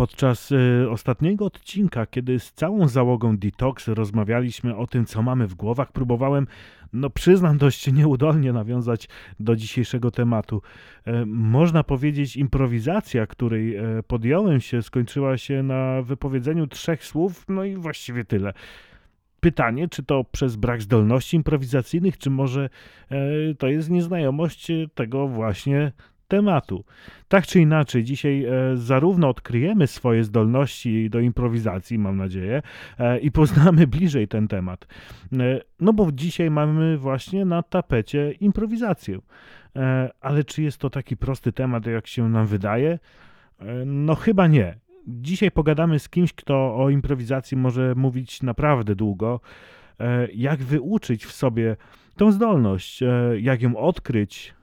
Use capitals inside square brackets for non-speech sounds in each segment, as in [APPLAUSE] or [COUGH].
Podczas y, ostatniego odcinka, kiedy z całą załogą Detox rozmawialiśmy o tym, co mamy w głowach, próbowałem, no przyznam, dość nieudolnie nawiązać do dzisiejszego tematu. E, można powiedzieć, improwizacja, której e, podjąłem się, skończyła się na wypowiedzeniu trzech słów, no i właściwie tyle. Pytanie, czy to przez brak zdolności improwizacyjnych, czy może e, to jest nieznajomość tego właśnie tematu. Tak czy inaczej, dzisiaj e, zarówno odkryjemy swoje zdolności do improwizacji, mam nadzieję, e, i poznamy bliżej ten temat. E, no bo dzisiaj mamy właśnie na tapecie improwizację. Ale czy jest to taki prosty temat, jak się nam wydaje? No chyba nie. Dzisiaj pogadamy z kimś, kto o improwizacji może mówić naprawdę długo. Jak wyuczyć w sobie tą zdolność, jak ją odkryć,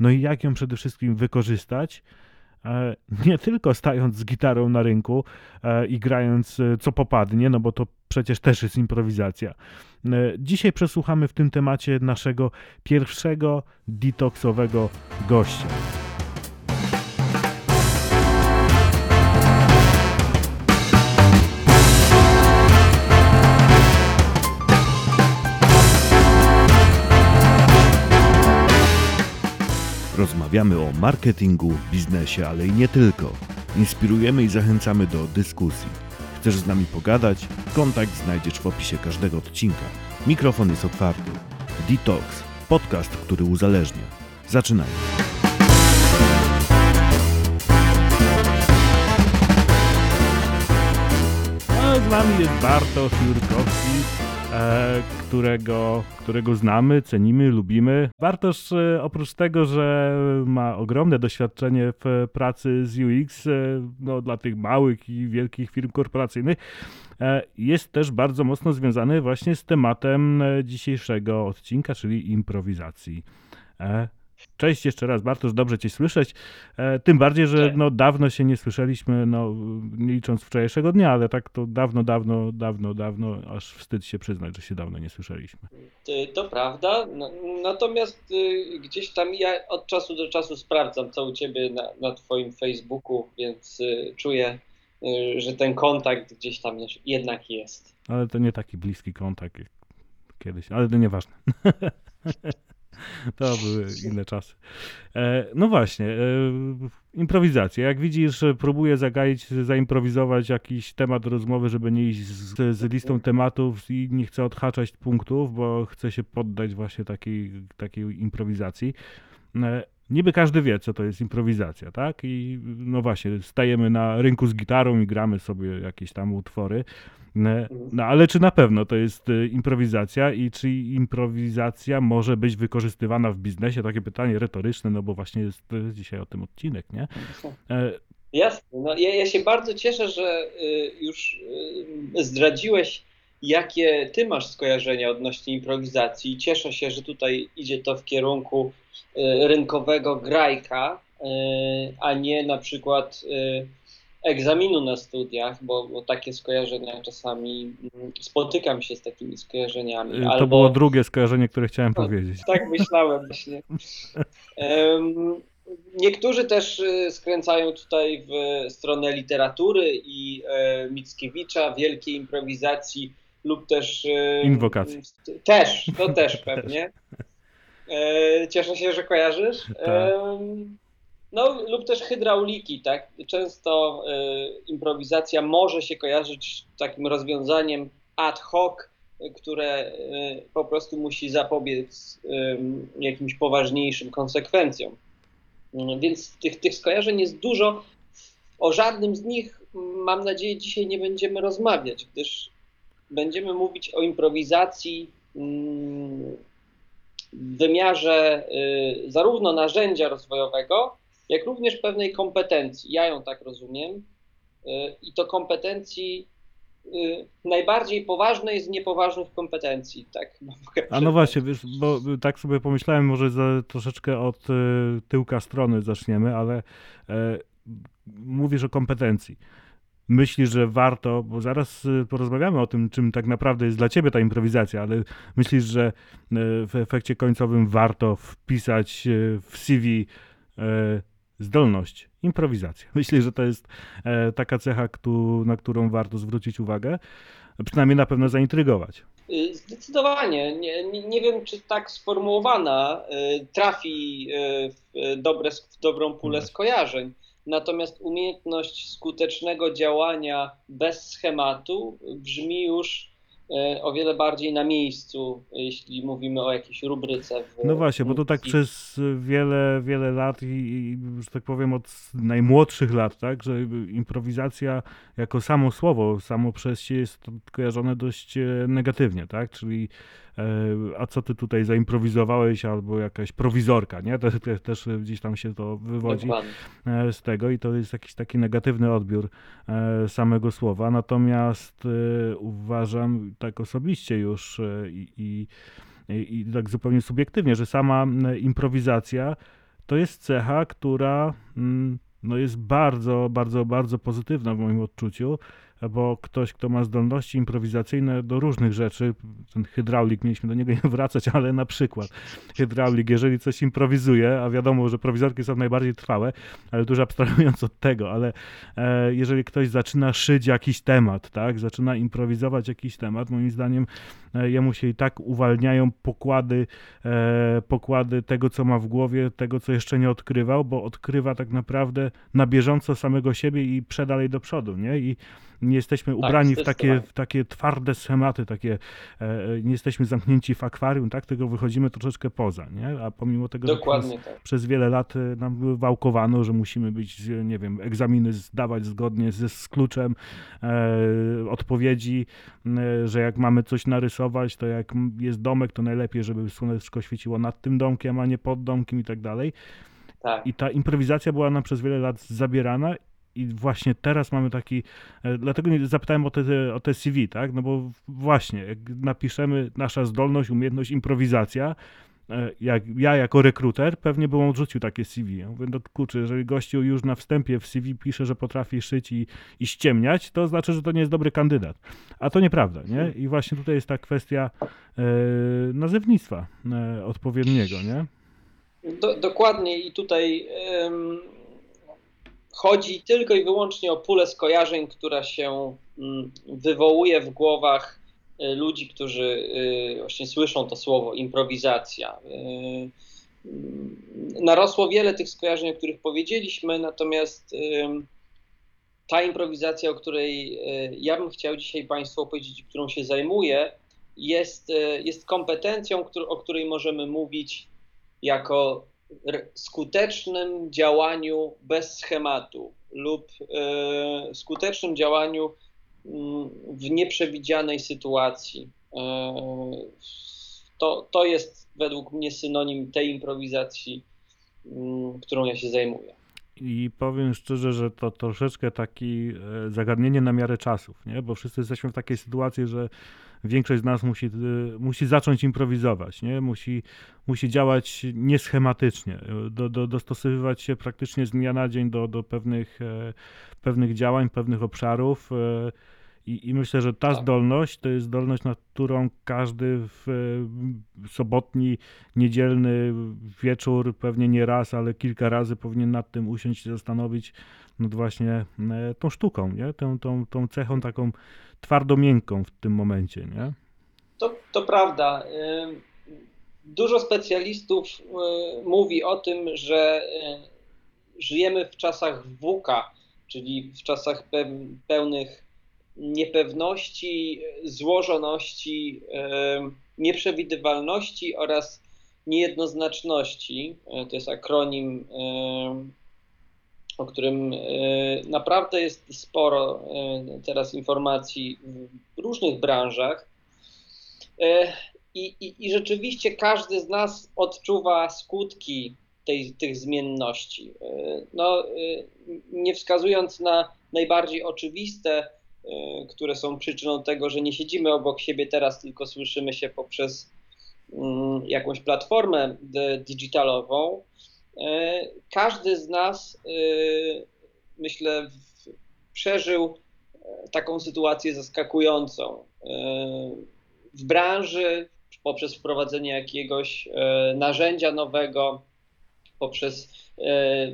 no i jak ją przede wszystkim wykorzystać, e, nie tylko stając z gitarą na rynku e, i grając e, co popadnie, no bo to przecież też jest improwizacja. Dzisiaj przesłuchamy w tym temacie naszego pierwszego detoksowego gościa. Rozmawiamy o marketingu, biznesie, ale i nie tylko. Inspirujemy i zachęcamy do dyskusji. Chcesz z nami pogadać? Kontakt znajdziesz w opisie każdego odcinka. Mikrofon jest otwarty. Detox, podcast, który uzależnia. Zaczynajmy. A z nami jest Bartosz Jurkowski, którego, którego znamy, cenimy, lubimy. Bartosz e, oprócz tego, że ma ogromne doświadczenie w pracy z UX e, no, dla tych małych i wielkich firm korporacyjnych, jest też bardzo mocno związany właśnie z tematem dzisiejszego odcinka, czyli improwizacji. Cześć jeszcze raz, Bartosz, dobrze Cię słyszeć. E, tym bardziej, że no, dawno się nie słyszeliśmy, no, nie licząc wczorajszego dnia, ale tak to dawno, dawno, dawno, dawno, aż wstyd się przyznać, że się dawno nie słyszeliśmy. To prawda, no, natomiast y, gdzieś tam ja od czasu do czasu sprawdzam, co u Ciebie na, na Twoim Facebooku, więc y, czuję, y, że ten kontakt gdzieś tam jednak jest. Ale to nie taki bliski kontakt jak kiedyś, ale to nieważne. [LAUGHS] [LAUGHS] To były inne czasy. E, no właśnie, e, improwizacja. Jak widzisz, próbuję zagaić, zaimprowizować jakiś temat rozmowy, żeby nie iść z, z listą tematów i nie chcę odhaczać punktów, bo chcę się poddać właśnie takiej, takiej improwizacji. E, niby każdy wie, co to jest improwizacja, tak? I no właśnie, stajemy na rynku z gitarą i gramy sobie jakieś tam utwory. No ale czy na pewno to jest y, improwizacja i czy improwizacja może być wykorzystywana w biznesie? Takie pytanie retoryczne, no bo właśnie jest y, dzisiaj o tym odcinek, nie? E, Jasne. No, ja, ja się bardzo cieszę, że y, już zdradziłeś, jakie ty masz skojarzenia odnośnie improwizacji. Cieszę się, że tutaj idzie to w kierunku rynkowego grajka, a nie na przykład egzaminu na studiach, bo, bo, takie skojarzenia czasami mm, spotykam się z takimi skojarzeniami. To albo... było drugie skojarzenie, które chciałem no, powiedzieć. Tak myślałem właśnie. Um, niektórzy też y, skręcają tutaj w stronę literatury i e, Mickiewicza, wielkiej improwizacji lub też... E, Inwokacji. Też, to też pewnie. [LAUGHS] E, cieszę się, że kojarzysz. Tak. No lub też hydrauliki, tak? Często y, improwizacja może się kojarzyć z takim rozwiązaniem ad hoc, które y, po prostu musi zapobiec y, jakimś poważniejszym konsekwencjom. Więc tych, tych skojarzeń jest dużo. O żadnym z nich, mam nadzieję, dzisiaj nie będziemy rozmawiać, gdyż będziemy mówić o improwizacji mm, w wymiarze zarówno narzędzia rozwojowego, jak również pewnej kompetencji. Ja ją tak rozumiem. Y, I to kompetencji y, najbardziej poważnej z niepoważnych kompetencji, tak? [LAUGHS] A no właśnie, wiesz, bo tak sobie pomyślałem, może za, troszeczkę od y, tyłka strony zaczniemy, ale e, mówisz o kompetencji. Myślisz, że warto, bo zaraz porozmawiamy o tym, czym tak naprawdę jest dla ciebie ta improwizacja, ale myślisz, że w efekcie końcowym warto wpisać w CV zdolność, improwizacja. [LAUGHS] Myślę, że to jest e, taka cecha, na którą warto zwrócić uwagę, przynajmniej na pewno zaintrygować. Y, Zdecydowanie. Nie, nie, wiem, czy tak sformułowana y, trafi y, w, dobre, w dobrą pulę skojarzeń. Natomiast umiejętność skutecznego działania bez schematu brzmi już o wiele bardziej na miejscu, jeśli mówimy o jakiejś rubryce. No właśnie, bo to tak przez wiele, wiele lat i, i że tak powiem od najmłodszych lat, tak, że improwizacja jako samo słowo, samo przez się jest kojarzone dość e, negatywnie, tak, czyli e, a co ty tutaj zaimprowizowałeś, albo jakaś prowizorka, nie, to, to, też gdzieś tam się to wywodzi Dokładnie. e, z tego i to jest jakiś taki negatywny odbiór e, samego słowa. Natomiast e, uważam tak osobiście już e, i, i, i, tak zupełnie subiektywnie, że sama improwizacja to jest cecha, która mm, no jest bardzo, bardzo, bardzo pozytywna w moim odczuciu, bo ktoś, kto ma zdolności improwizacyjne do różnych rzeczy, ten hydraulik, mieliśmy do niego nie wracać, ale na przykład hydraulik, jeżeli coś improwizuje, a wiadomo, że prowizorki są najbardziej trwałe, ale dużo abstrahując od tego, ale e, jeżeli ktoś zaczyna szyć jakiś temat, tak, zaczyna improwizować jakiś temat, moim zdaniem e, jemu się i tak uwalniają pokłady, e, pokłady tego, co ma w głowie, tego, co jeszcze nie odkrywał, bo odkrywa tak naprawdę na bieżąco samego siebie i przedalej do przodu, nie? I nie jesteśmy ubrani w takie, w takie twarde schematy, takie, e, nie jesteśmy zamknięci w akwarium, tak, tylko wychodzimy troszeczkę poza, nie? A pomimo tego, że Dokładnie tak. przez wiele lat e, nam wałkowano, że musimy być, e, nie wiem, egzaminy zdawać zgodnie z, z kluczem e, odpowiedzi, e, że jak mamy coś narysować, to jak jest domek, to najlepiej, żeby słoneczko świeciło nad tym domkiem, a nie pod domkiem i tak dalej. tak. I ta improwizacja była nam przez wiele lat zabierana i właśnie teraz mamy taki, e, dlatego nie zapytałem o te, o te CV, tak, no bo właśnie, jak napiszemy nasza zdolność, umiejętność, improwizacja, e, jak ja jako rekruter pewnie bym odrzucił takie CV. Ja mówię, no kurczę, jeżeli gościu już na wstępie w CV pisze, że potrafi szyć i, i ściemniać, to znaczy, że to nie jest dobry kandydat. A to nieprawda, nie? I właśnie tutaj jest ta kwestia e, nazewnictwa e, odpowiedniego, nie? Do, dokładnie i tutaj chodzi tylko i wyłącznie o pulę skojarzeń, która się mm, wywołuje w głowach y, ludzi, którzy y, właśnie słyszą to słowo improwizacja. Y, mm, Narosło wiele tych skojarzeń, o których powiedzieliśmy, natomiast ta improwizacja, o której ja bym chciał dzisiaj Państwu opowiedzieć, którą się zajmuję, jest, jest kompetencją, o której możemy mówić jako skutecznym działaniu bez schematu lub e, skutecznym działaniu mm, w nieprzewidzianej sytuacji. E, to, to jest według mnie synonim tej improwizacji, mm, którą ja się zajmuję. I powiem szczerze, że to troszeczkę taki e, zagadnienie na miarę czasów, nie? Bo wszyscy jesteśmy w takiej sytuacji, że większość z nas musi, e, musi zacząć improwizować, nie? Musi, musi działać nieschematycznie, e, do, do, dostosowywać się praktycznie z dnia na dzień do, do pewnych, e, pewnych działań, pewnych obszarów. e, I, I myślę, że ta Tak. zdolność to jest zdolność, nad którą każdy w e, sobotni, niedzielny wieczór, pewnie nie raz, ale kilka razy powinien nad tym usiąść i zastanowić nad właśnie tą sztuką, nie? Tą, tą, tą cechą taką twardo-miękką w tym momencie, nie? To, to prawda. Dużo specjalistów y, mówi o tym, że y, żyjemy w czasach WUKA, czyli w czasach pe- pełnych niepewności, złożoności, nieprzewidywalności oraz niejednoznaczności. Y, To jest akronim, o którym y, naprawdę jest sporo y, teraz informacji w różnych branżach. E, I, i, I rzeczywiście każdy z nas odczuwa skutki tej, tych zmienności. E, No, e, nie wskazując na najbardziej oczywiste, e, które są przyczyną tego, że nie siedzimy obok siebie teraz, tylko słyszymy się poprzez mm, jakąś platformę digitalową. E, Każdy z nas, e, myślę, przeżył e, taką sytuację zaskakującą. W branży poprzez wprowadzenie jakiegoś narzędzia nowego, poprzez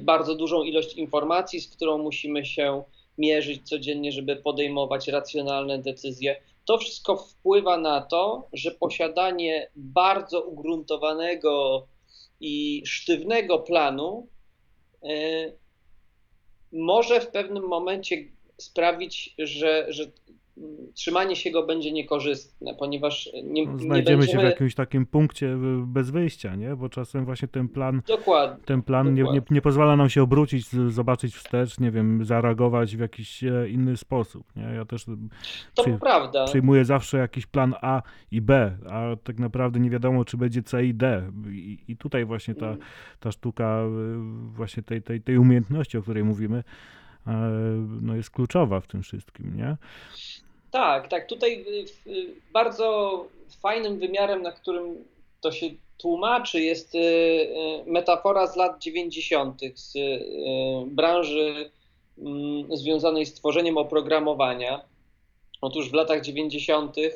bardzo dużą ilość informacji, z którą musimy się mierzyć codziennie, żeby podejmować racjonalne decyzje. To wszystko wpływa na to, że posiadanie bardzo ugruntowanego i sztywnego planu e, może w pewnym momencie sprawić, że, że trzymanie się go będzie niekorzystne, ponieważ nie, No, nie Znajdziemy będziemy... się w jakimś takim punkcie bez wyjścia, nie? Bo czasem właśnie ten plan, Dokładnie. ten plan nie, nie, Dokładnie. nie pozwala nam się obrócić, zobaczyć wstecz, nie wiem, zareagować w jakiś e, inny sposób, nie? Ja też To Przy- prawda. przyjmuję zawsze jakiś plan A i B, a tak naprawdę nie wiadomo, czy będzie C i D. I, i tutaj właśnie ta, ta sztuka y, właśnie tej, tej, tej umiejętności, o której mówimy, e, no jest kluczowa w tym wszystkim, nie? Tak, tak. Tutaj y, y, bardzo fajnym wymiarem, na którym to się tłumaczy, jest y, metafora z lat 90. z branży mm, związanej z tworzeniem oprogramowania. Otóż w latach 90. y,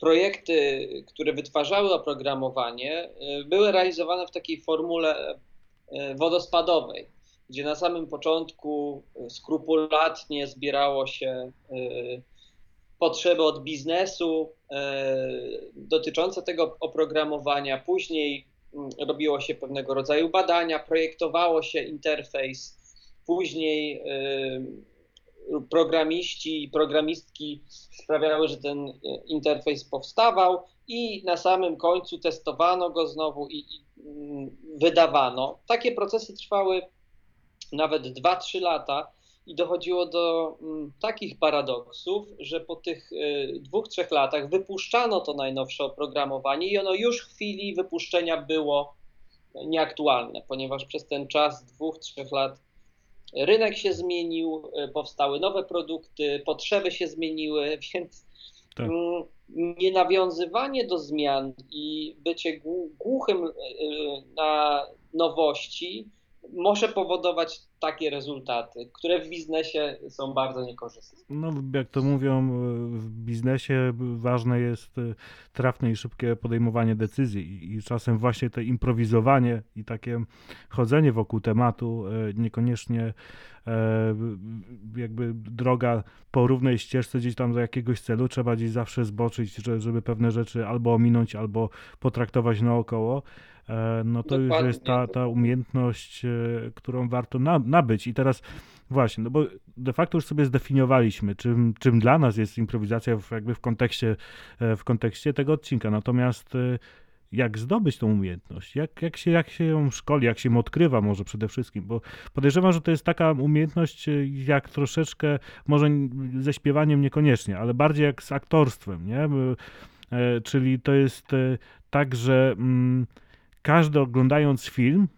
projekty, które wytwarzały oprogramowanie, były realizowane w takiej formule wodospadowej gdzie na samym początku y, skrupulatnie zbierało się y, potrzeby od biznesu y, dotyczące tego oprogramowania. Później mm, robiło się pewnego rodzaju badania, projektowało się interfejs. Później programiści i programistki sprawiały, że ten interfejs powstawał i na samym końcu testowano go znowu i, i mm, wydawano. Takie procesy trwały nawet 2-3 lata i dochodziło do mm, takich paradoksów, że po tych y, dwóch, trzech latach wypuszczano to najnowsze oprogramowanie i ono już w chwili wypuszczenia było nieaktualne, ponieważ przez ten czas dwóch, trzech lat rynek się zmienił, y, powstały nowe produkty, potrzeby się zmieniły, [LAUGHS] więc Tak. mm, nienawiązywanie do zmian i bycie głu- głuchym y, na nowości może powodować takie rezultaty, które w biznesie są bardzo niekorzystne. No, jak to mówią y, w biznesie, ważne jest y, trafne i szybkie podejmowanie decyzji i, czasem właśnie to improwizowanie i takie chodzenie wokół tematu niekoniecznie e, b- jakby droga po równej ścieżce gdzieś tam do jakiegoś celu, trzeba gdzieś zawsze zboczyć, że- żeby pewne rzeczy albo ominąć, albo potraktować naokoło. E, No to już Dokładnie, jest ta, ta umiejętność, e, którą warto na, nabyć. I teraz Właśnie, no bo de facto już sobie zdefiniowaliśmy, czym, czym dla nas jest improwizacja w, jakby w kontekście, e, w kontekście tego odcinka. Natomiast jak zdobyć tą umiejętność? Jak, jak, się, jak się ją szkoli, jak się ją odkrywa może przede wszystkim? Bo podejrzewam, że to jest taka umiejętność jak troszeczkę, może ze śpiewaniem niekoniecznie, ale bardziej jak z aktorstwem, nie? Czyli to jest tak, że mm, każdy oglądając film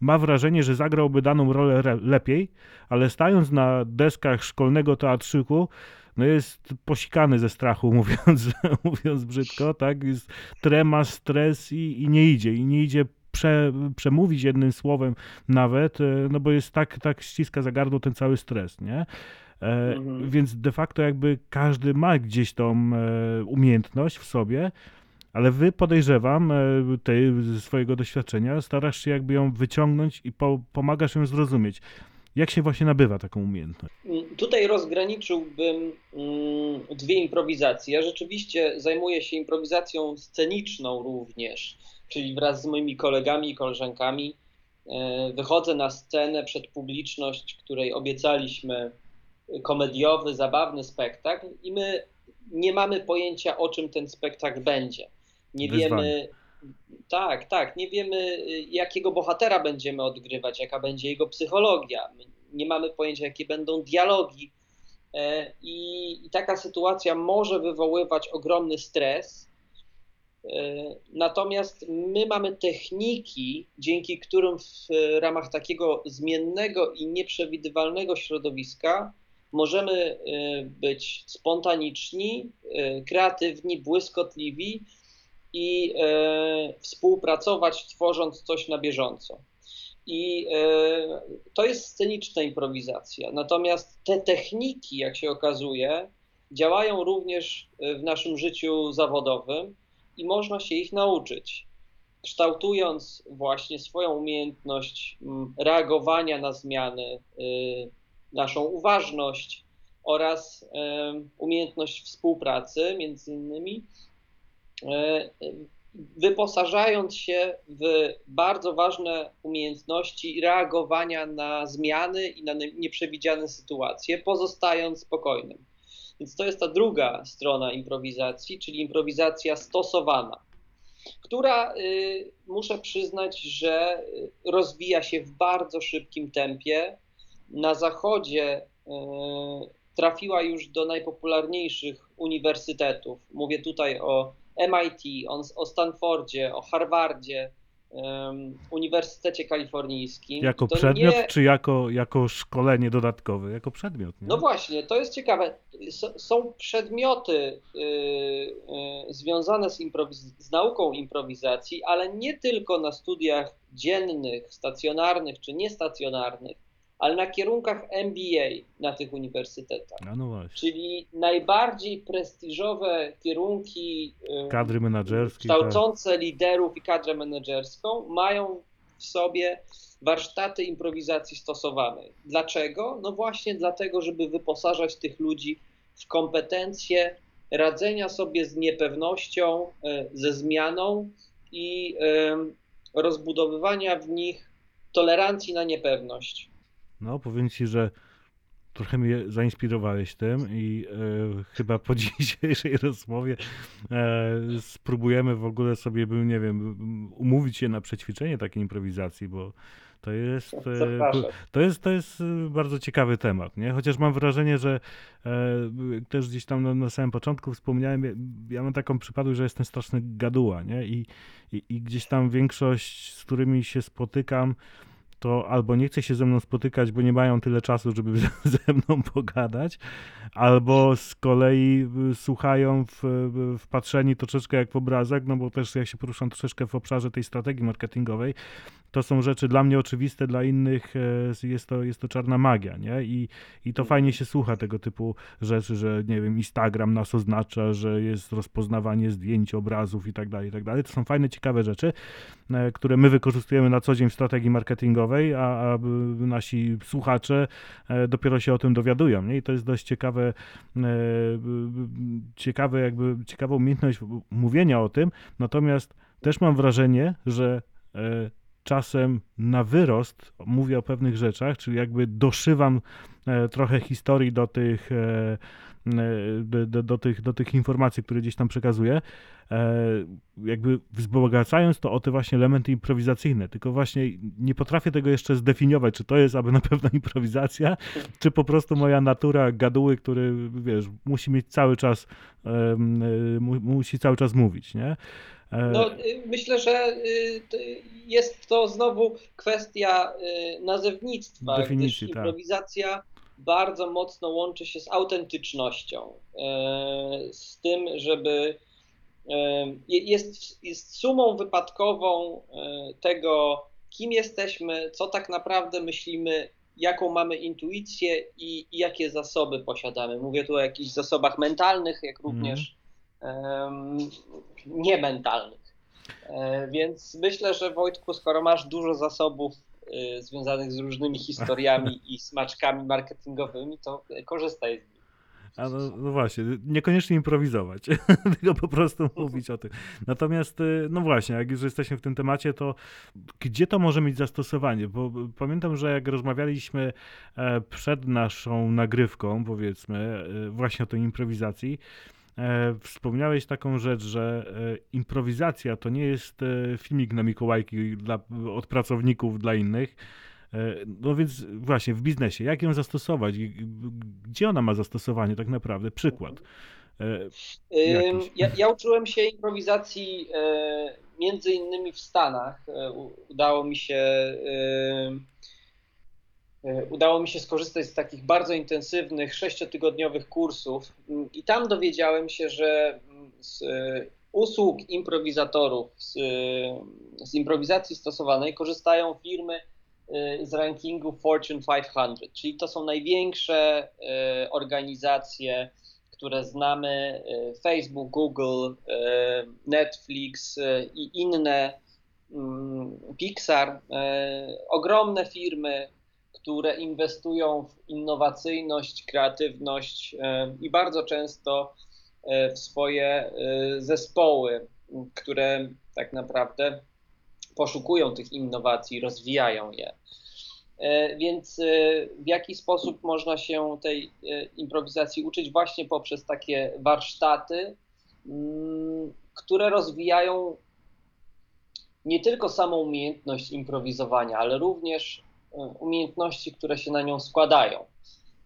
ma wrażenie, że zagrałby daną rolę lepiej, ale stając na deskach szkolnego teatrzyku, no jest posikany ze strachu, [LAUGHS] mówiąc, mówiąc brzydko, tak? Jest trema, stres i, i nie idzie, i nie idzie prze, przemówić jednym słowem nawet, e, no bo jest tak, tak ściska za gardło ten cały stres, nie? E, Mhm. Więc de facto jakby każdy ma gdzieś tą e, umiejętność w sobie, ale wy podejrzewam, e, ty ze swojego doświadczenia starasz się jakby ją wyciągnąć i po, pomagasz ją zrozumieć. Jak się właśnie nabywa taką umiejętność? Mm, Tutaj rozgraniczyłbym mm, dwie improwizacje. Ja rzeczywiście zajmuję się improwizacją sceniczną również, czyli wraz z moimi kolegami i koleżankami e, wychodzę na scenę przed publiczność, której obiecaliśmy komediowy, zabawny spektakl i my nie mamy pojęcia, o czym ten spektakl będzie. Nie Wyzwanie. wiemy, tak, tak, nie wiemy, y, jakiego bohatera będziemy odgrywać, jaka będzie jego psychologia. Nie mamy pojęcia, jakie będą dialogi. E, I, I taka sytuacja może wywoływać ogromny stres. E, Natomiast my mamy techniki, dzięki którym w ramach takiego zmiennego i nieprzewidywalnego środowiska możemy e, być spontaniczni, e, kreatywni, błyskotliwi i e, współpracować, tworząc coś na bieżąco. I e, to jest sceniczna improwizacja. Natomiast te techniki, jak się okazuje, działają również w naszym życiu zawodowym i można się ich nauczyć. kształtując właśnie swoją umiejętność reagowania na zmiany, y, naszą uważność oraz umiejętność współpracy między innymi, wyposażając się w bardzo ważne umiejętności reagowania na zmiany i na nieprzewidziane sytuacje, pozostając spokojnym. Więc to jest ta druga strona improwizacji, czyli improwizacja stosowana, która y, muszę przyznać, że rozwija się w bardzo szybkim tempie. Na zachodzie y, trafiła już do najpopularniejszych uniwersytetów. Mówię tutaj o MIT, o, o Stanfordzie, o Harvardzie, um, Uniwersytecie Kalifornijskim. Jako to przedmiot, nie... czy jako, jako szkolenie dodatkowe? Jako przedmiot. Nie? No właśnie, to jest ciekawe. S są przedmioty y, y, związane z, z nauką improwizacji, ale nie tylko na studiach dziennych, stacjonarnych czy niestacjonarnych, ale na kierunkach MBA na tych uniwersytetach. no Czyli najbardziej prestiżowe kierunki kadry menedżerskie, kształcące tak. liderów i kadrę menedżerską mają w sobie warsztaty improwizacji stosowanej. Dlaczego? No właśnie dlatego, żeby wyposażać tych ludzi w kompetencje radzenia sobie z niepewnością, e, ze zmianą i rozbudowywania w nich tolerancji na niepewność. No, powiem ci, że trochę mnie zainspirowałeś tym i e, chyba po [LAUGHS] dzisiejszej rozmowie e, spróbujemy w ogóle sobie, nie wiem, umówić się na przećwiczenie takiej improwizacji, bo to jest, e, to jest, to jest bardzo ciekawy temat, nie? Chociaż mam wrażenie, że e, też gdzieś tam na, na, samym początku wspomniałem, ja mam taką przypadłość, że jestem straszny gaduła, nie? I, i, i gdzieś tam większość, z którymi się spotykam, to albo nie chce się ze mną spotykać, bo nie mają tyle czasu, żeby [LAUGHS] ze mną pogadać, albo z kolei y, słuchają w, wpatrzeni troszeczkę jak w obrazek, no bo też ja się poruszam troszeczkę w obszarze tej strategii marketingowej, to są rzeczy dla mnie oczywiste, dla innych e, jest to, jest to czarna magia, nie? I, I to fajnie się słucha tego typu rzeczy, że nie wiem, Instagram nas oznacza, że jest rozpoznawanie zdjęć, obrazów i tak dalej, i tak dalej. To są fajne, ciekawe rzeczy, e, które my wykorzystujemy na co dzień w strategii marketingowej, a, a nasi słuchacze e, dopiero się o tym dowiadują, nie? I to jest dość ciekawe, ciekawe jakby, ciekawa umiejętność mówienia o tym, natomiast też mam wrażenie, że czasem na wyrost mówię o pewnych rzeczach, czyli jakby doszywam e, trochę historii do tych, e, do, do, do, tych, do tych informacji, które gdzieś tam przekazuję, jakby wzbogacając to o te właśnie elementy improwizacyjne, tylko właśnie nie potrafię tego jeszcze zdefiniować, czy to jest aby na pewno improwizacja, czy po prostu moja natura gaduły, który, wiesz, musi mieć cały czas, musi cały czas mówić, nie? No, y, myślę, że y, jest to znowu kwestia y, nazewnictwa, Definicji, gdyż tak. improwizacja tak. Bardzo mocno łączy się z autentycznością, z tym, żeby jest, jest sumą wypadkową tego, kim jesteśmy, co tak naprawdę myślimy, jaką mamy intuicję i, i jakie zasoby posiadamy. Mówię tu o jakichś zasobach mentalnych, jak również niementalnych. E, więc myślę, że Wojtku, skoro masz dużo zasobów związanych z różnymi historiami [LAUGHS] i smaczkami marketingowymi, to korzystaj z nich. A no, no, właśnie, niekoniecznie improwizować, [LAUGHS] tylko po prostu [LAUGHS] mówić o tym. Natomiast, y, no właśnie, jak już jesteśmy w tym temacie, to gdzie to może mieć zastosowanie? Bo pamiętam, że jak rozmawialiśmy e, przed naszą nagrywką, powiedzmy, właśnie o tej improwizacji, wspomniałeś taką rzecz, że e, improwizacja to nie jest e, filmik na Mikołajki dla, od pracowników dla innych. No więc właśnie w biznesie, jak ją zastosować? Gdzie ona ma zastosowanie tak naprawdę? Przykład. Ja, ja, uczyłem się improwizacji między innymi w Stanach. Udało mi się E, udało mi się skorzystać z takich bardzo intensywnych, sześciotygodniowych kursów. Mm, i tam dowiedziałem się, że mm, z e, usług improwizatorów, z, e, z improwizacji stosowanej korzystają firmy z rankingu Fortune 500, czyli to są największe organizacje, które znamy, Facebook, Google, Netflix i inne mm, Pixar, e, ogromne firmy, które inwestują w innowacyjność, kreatywność e, i bardzo często e, w swoje e, zespoły, które tak naprawdę poszukują tych innowacji, rozwijają je. Więc w jaki sposób można się tej improwizacji uczyć? Właśnie poprzez takie warsztaty, mm, które rozwijają nie tylko samą umiejętność improwizowania, ale również umiejętności, które się na nią składają,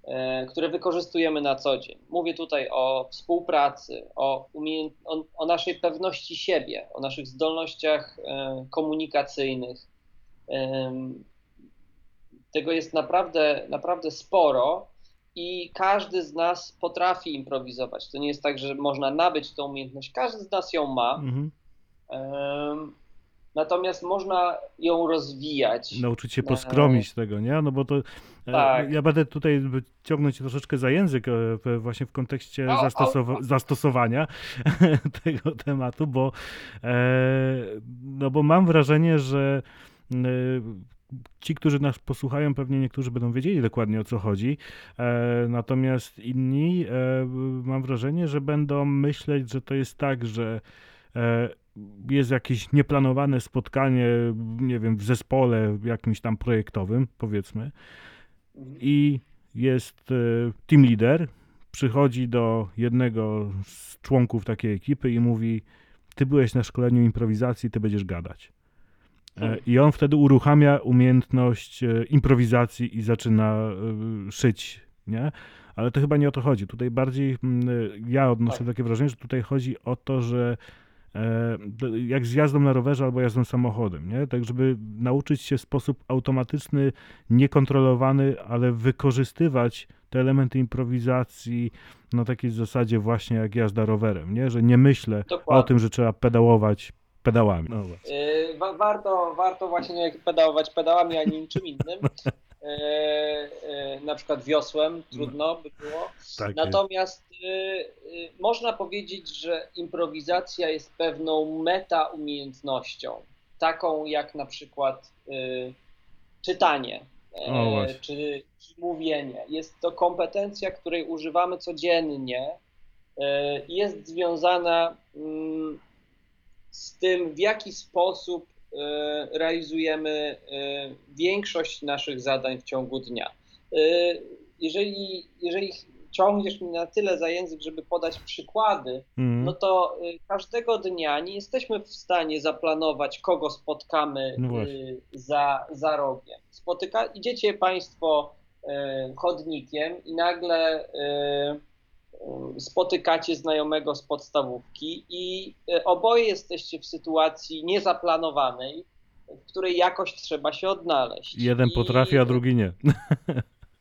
e, które wykorzystujemy na co dzień. Mówię tutaj o współpracy, o, umiejęt... o, naszej pewności siebie, o naszych zdolnościach e, komunikacyjnych. Tego jest naprawdę, naprawdę sporo i każdy z nas potrafi improwizować. To nie jest tak, że można nabyć tą umiejętność. Każdy z nas ją ma. Mhm. Natomiast można ją rozwijać. Nauczyć się poskromić tego, nie? No bo to e, Tak. ja będę tutaj ciągnąć troszeczkę za język e, właśnie w kontekście o. zastosowania [LAUGHS] tego tematu, bo e, no bo mam wrażenie, że e, ci, którzy nas posłuchają, pewnie niektórzy będą wiedzieli dokładnie o co chodzi, e, natomiast inni e, mam wrażenie, że będą myśleć, że to jest tak, że e, jest jakieś nieplanowane spotkanie, nie wiem, w zespole jakimś tam projektowym, powiedzmy, i jest e, team leader, przychodzi do jednego z członków takiej ekipy i mówi: Ty byłeś na szkoleniu improwizacji, ty będziesz gadać. E, Hmm. I on wtedy uruchamia umiejętność e, improwizacji i zaczyna szyć, nie? Ale to chyba nie o to chodzi. Tutaj bardziej mm, ja odnoszę Tak. takie wrażenie, że tutaj chodzi o to, że jak z jazdą na rowerze albo jazdą samochodem, nie? Tak, żeby nauczyć się w sposób automatyczny, niekontrolowany, ale wykorzystywać te elementy improwizacji na takiej zasadzie właśnie jak jazda rowerem, nie? Że nie myślę Dokładnie. o tym, że trzeba pedałować pedałami. No Warto, warto właśnie nie pedałować pedałami, ani niczym innym. [LAUGHS] Yy, yy, Na przykład wiosłem trudno by było. Tak. Natomiast yy, yy, można powiedzieć, że improwizacja jest pewną meta umiejętnością, taką jak na przykład yy, czytanie O, właśnie. czy, czy mówienie. Jest to kompetencja, której używamy codziennie jest związana mm, z tym, w jaki sposób e, realizujemy e, większość naszych zadań w ciągu dnia. E, Jeżeli, jeżeli ciągniesz mnie na tyle za język, żeby podać przykłady, Mhm. no to e, każdego dnia nie jesteśmy w stanie zaplanować, kogo spotkamy No e, za, za rogiem. Spotyka, idziecie Państwo e, chodnikiem i nagle e, spotykacie znajomego z podstawówki i e, oboje jesteście w sytuacji niezaplanowanej, w której jakoś trzeba się odnaleźć. Jeden I- potrafi, a drugi nie. [LAUGHS]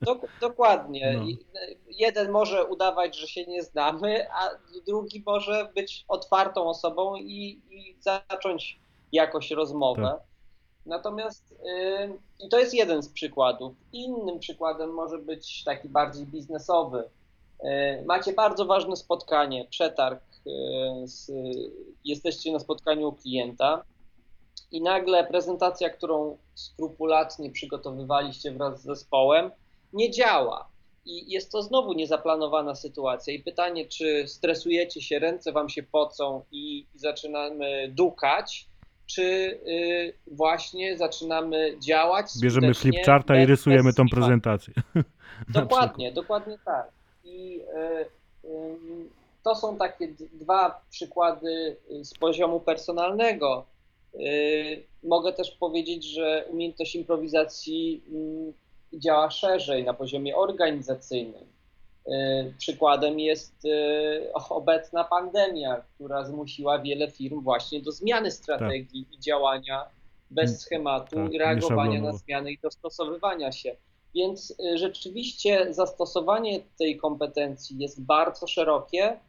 Dok- dokładnie. No. E, Jeden może udawać, że się nie znamy, a drugi może być otwartą osobą i, i zacząć jakoś rozmowę. Tak. Natomiast y, i to jest jeden z przykładów. Innym przykładem może być taki bardziej biznesowy. Y, Macie bardzo ważne spotkanie, przetarg, y, z, jesteście na spotkaniu u klienta i nagle prezentacja, którą skrupulatnie przygotowywaliście wraz z zespołem, nie działa. I jest to znowu niezaplanowana sytuacja. I pytanie, czy stresujecie się, ręce wam się pocą i, i zaczynamy dukać, czy y, właśnie zaczynamy działać. Bierzemy flipcharta i rysujemy tą prezentację. [LAUGHS] Dokładnie, dokładnie tak. I ym, to są takie dwa przykłady y, z poziomu personalnego. Y, Mogę też powiedzieć, że umiejętność improwizacji mm, działa szerzej na poziomie organizacyjnym. Y, Przykładem jest [LAUGHS] obecna pandemia, która zmusiła wiele firm właśnie do zmiany strategii i działania bez schematu tak, i reagowania na zmiany i dostosowywania się. Więc y, rzeczywiście zastosowanie tej kompetencji jest bardzo szerokie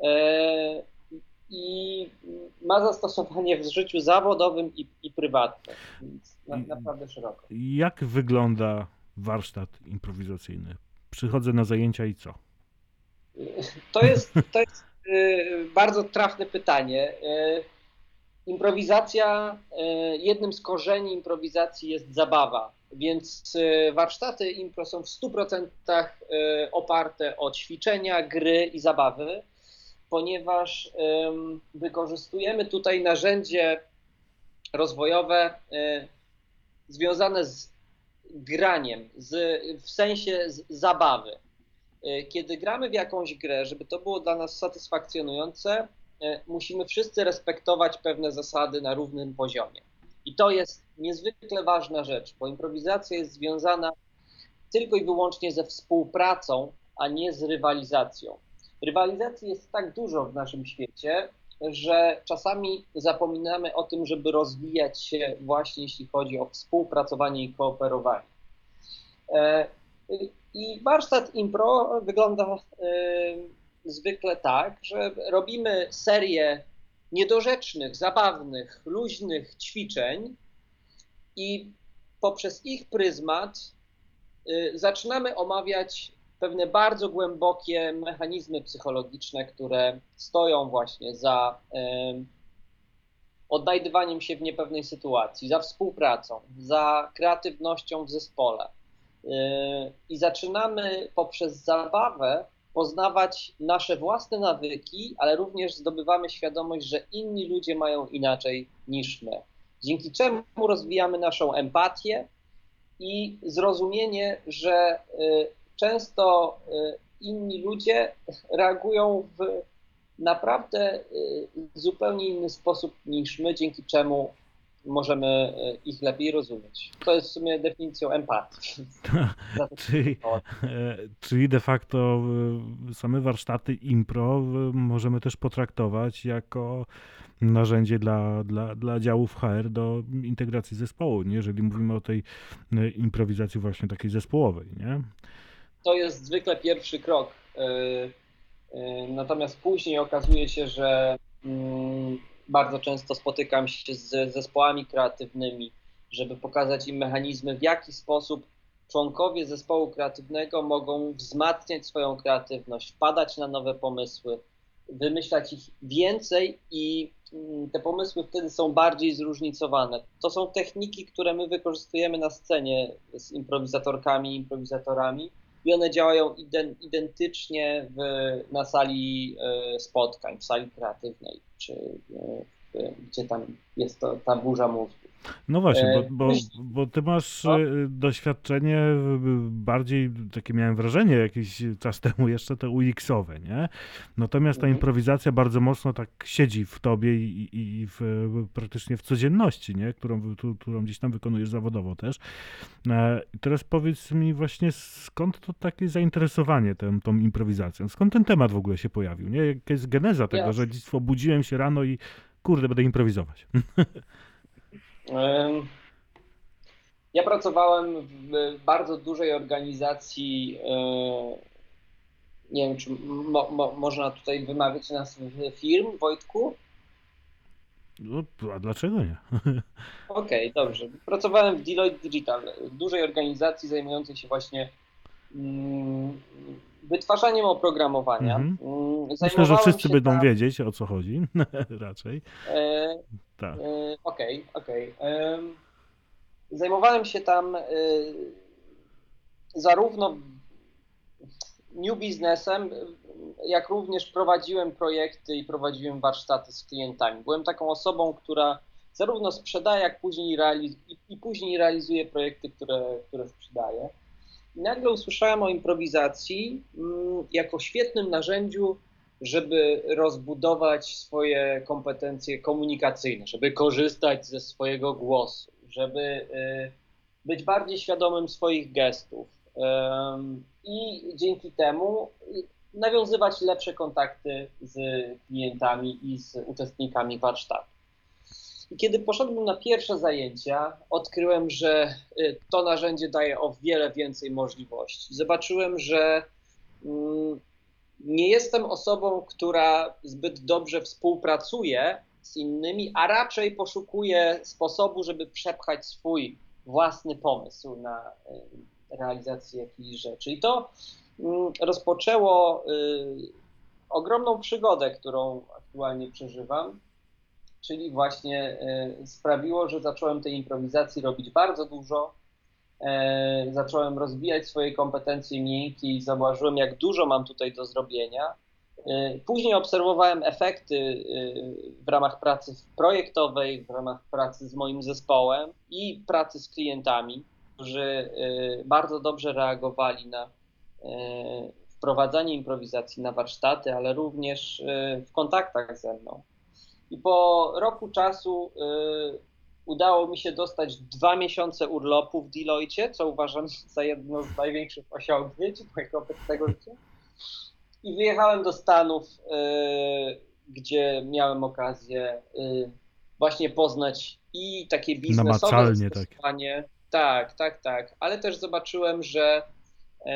e, i ma zastosowanie w życiu zawodowym i, i prywatnym. Więc na, naprawdę szeroko. Jak wygląda warsztat improwizacyjny? Przychodzę na zajęcia i co? [LAUGHS] To jest, to jest y, bardzo trafne pytanie. Y, Improwizacja, jednym z korzeni improwizacji jest zabawa, więc e, warsztaty impro są w 100% e, oparte o ćwiczenia, gry i zabawy, ponieważ wykorzystujemy tutaj narzędzie rozwojowe związane z graniem, z, w sensie zabawy. Kiedy gramy w jakąś grę, żeby to było dla nas satysfakcjonujące, musimy wszyscy respektować pewne zasady na równym poziomie. I to jest niezwykle ważna rzecz, bo improwizacja jest związana tylko i wyłącznie ze współpracą, a nie z rywalizacją. Rywalizacji jest tak dużo w naszym świecie, że czasami zapominamy o tym, żeby rozwijać się właśnie jeśli chodzi o współpracowanie i kooperowanie. E, I warsztat impro wygląda e, zwykle tak, że robimy serię niedorzecznych, zabawnych, luźnych ćwiczeń i poprzez ich pryzmat y, zaczynamy omawiać pewne bardzo głębokie mechanizmy psychologiczne, które stoją właśnie za odnajdywaniem się w niepewnej sytuacji, za współpracą, za kreatywnością w zespole. Y, I zaczynamy poprzez zabawę poznawać nasze własne nawyki, ale również zdobywamy świadomość, że inni ludzie mają inaczej niż my. Dzięki czemu rozwijamy naszą empatię i zrozumienie, że y, często y, inni ludzie reagują w naprawdę y, zupełnie inny sposób niż my, dzięki czemu możemy e, ich lepiej rozumieć. To jest w sumie definicją empatii. [LAUGHS] czyli, e, czyli de facto e, same warsztaty impro możemy też potraktować jako narzędzie dla, dla, dla działów HR do integracji zespołu, nie? jeżeli mówimy o tej improwizacji właśnie takiej zespołowej. Nie? To jest zwykle pierwszy krok. Natomiast później okazuje się, że mm, bardzo często spotykam się z zespołami kreatywnymi, żeby pokazać im mechanizmy, w jaki sposób członkowie zespołu kreatywnego mogą wzmacniać swoją kreatywność, wpadać na nowe pomysły, wymyślać ich więcej i mm, te pomysły wtedy są bardziej zróżnicowane. To są techniki, które my wykorzystujemy na scenie z improwizatorkami, improwizatorami i one działają identycznie w, na sali e, spotkań, w sali kreatywnej, czy e, gdzie tam jest to, ta burza mózgu. No właśnie, bo, bo, bo ty masz no. doświadczenie bardziej, takie miałem wrażenie jakiś czas [LAUGHS] temu jeszcze te UX-owe, nie? Natomiast ta mhm. improwizacja bardzo mocno tak siedzi w tobie i, i w, praktycznie w codzienności, nie? Którą, którą gdzieś tam wykonujesz zawodowo też. E, teraz powiedz mi właśnie skąd to takie zainteresowanie tą, tą improwizacją? Skąd ten temat w ogóle się pojawił, nie? Jaka jest geneza tego, yes. że dziś obudziłem się rano i kurde, będę improwizować. Ja pracowałem w bardzo dużej organizacji. E, nie wiem, czy mo, mo, można tutaj wymawiać nas firm, Wojtku? No, a dlaczego nie? Okej, okay, dobrze. Pracowałem w Deloitte Digital, dużej organizacji zajmującej się właśnie mm, wytwarzaniem oprogramowania. Mhm. Mm, Myślę, że wszyscy będą tam... wiedzieć, o co chodzi, [LAUGHS] raczej. E, tak. Okej, okay, okej. Okay. Zajmowałem się tam e, zarówno new biznesem, jak również prowadziłem projekty i prowadziłem warsztaty z klientami. Byłem taką osobą, która zarówno sprzedaje, jak później realiz- i, i później realizuje projekty, które, które sprzedaje. I nagle usłyszałem o improwizacji mm, jako świetnym narzędziu, żeby rozbudować swoje kompetencje komunikacyjne, żeby korzystać ze swojego głosu, żeby y, być bardziej świadomym swoich gestów i dzięki temu nawiązywać lepsze kontakty z klientami i z uczestnikami warsztatu. I kiedy poszedłem na pierwsze zajęcia, odkryłem, że y, to narzędzie daje o wiele więcej możliwości. Zobaczyłem, że mm, nie jestem osobą, która zbyt dobrze współpracuje z innymi, a raczej poszukuje sposobu, żeby przepchać swój własny pomysł na y, realizację jakiejś rzeczy. I to mm, rozpoczęło y, ogromną przygodę, którą aktualnie przeżywam czyli właśnie y, sprawiło, że zacząłem tej improwizacji robić bardzo dużo. E, Zacząłem rozwijać swoje kompetencje miękkie i zauważyłem, jak dużo mam tutaj do zrobienia. E, Później obserwowałem efekty e, w ramach pracy projektowej, w ramach pracy z moim zespołem i pracy z klientami, którzy e, bardzo dobrze reagowali na e, wprowadzanie improwizacji na warsztaty, ale również e, w kontaktach ze mną. I po roku czasu e, udało mi się dostać dwa miesiące urlopu w Deloitte, co uważam [LAUGHS] za jedno z największych osiągnięć mojego obecnego życia. I wyjechałem do Stanów, y, gdzie miałem okazję y, właśnie poznać i takie biznesowe Namacalnie, tak. zastosowanie. Tak, tak, tak. Ale też zobaczyłem, że y,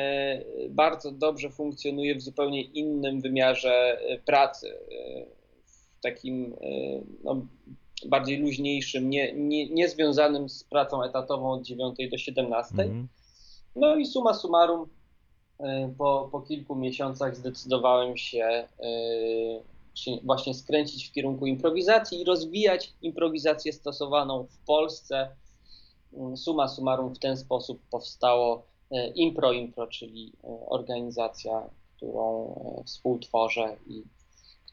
bardzo dobrze funkcjonuje w zupełnie innym wymiarze y, pracy. Takim y, no, bardziej luźniejszym, nie, nie, nie związanym z pracą etatową od 9 do 17. Mhm. No i summa summarum, y, po, po kilku miesiącach zdecydowałem się, y, się właśnie skręcić w kierunku improwizacji i rozwijać improwizację stosowaną w Polsce. Y, Summa summarum w ten sposób powstało Impro Impro, czyli organizacja, którą współtworzę i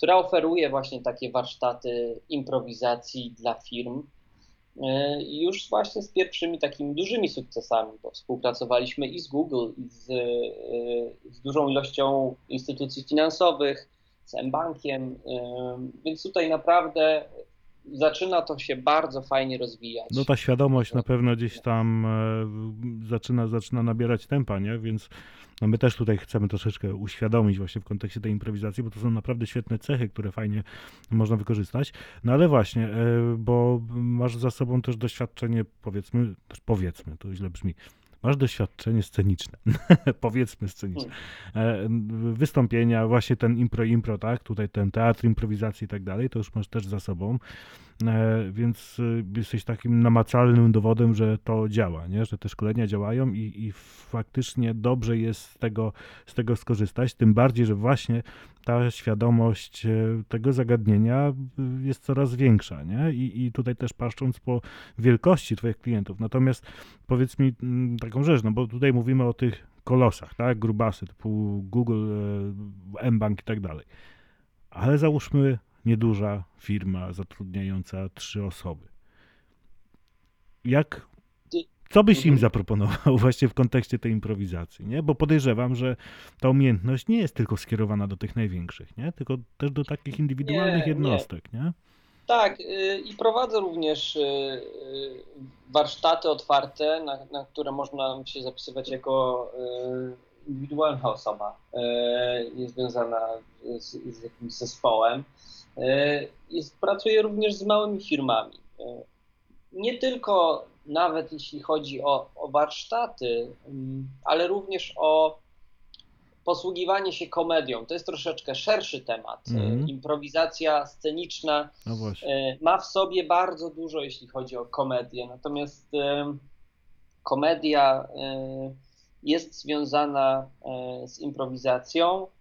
która oferuje właśnie takie warsztaty improwizacji dla firm. E, Już właśnie z pierwszymi takimi dużymi sukcesami, bo współpracowaliśmy i z Google, i z, e, z dużą ilością instytucji finansowych, z M-Bankiem, e, więc tutaj naprawdę zaczyna to się bardzo fajnie rozwijać. No ta świadomość na pewno gdzieś tam zaczyna, zaczyna nabierać tempa, nie? Więc no my też tutaj chcemy troszeczkę uświadomić właśnie w kontekście tej improwizacji, bo to są naprawdę świetne cechy, które fajnie można wykorzystać. No ale właśnie, e, bo masz za sobą też doświadczenie, powiedzmy, też powiedzmy, to źle brzmi, masz doświadczenie sceniczne, [LAUGHS] powiedzmy sceniczne, e, wystąpienia, właśnie ten impro-impro, tak, tutaj ten teatr improwizacji i tak dalej, to już masz też za sobą, więc y, jesteś takim namacalnym dowodem, że to działa, nie? że te szkolenia działają i, i faktycznie dobrze jest z tego, z tego skorzystać, tym bardziej, że właśnie ta świadomość e, tego zagadnienia y, jest coraz większa, nie? I, I tutaj też patrząc po wielkości Twoich klientów. Natomiast powiedz mi mm, taką rzecz, no bo tutaj mówimy o tych kolosach, tak? Grubasy typu Google, e, mBank i tak dalej. Ale załóżmy nieduża firma zatrudniająca trzy osoby. Jak, co byś im Mhm. zaproponował [LAUGHS] właśnie w kontekście tej improwizacji, nie? Bo podejrzewam, że ta umiejętność nie jest tylko skierowana do tych największych, nie? Tylko też do takich indywidualnych Nie, nie. jednostek, nie? Tak, y, i prowadzę również y, y, warsztaty otwarte, na, na które można się zapisywać jako indywidualna osoba niezwiązana z, z jakimś zespołem. Y, Jest, pracuję również z małymi firmami. Y, Nie tylko nawet jeśli chodzi o, o warsztaty, mm, ale również o posługiwanie się komedią. To jest troszeczkę szerszy temat. Mhm. Improwizacja sceniczna No. E, ma w sobie bardzo dużo, jeśli chodzi o komedię. Natomiast e, komedia e, jest związana e, z improwizacją e,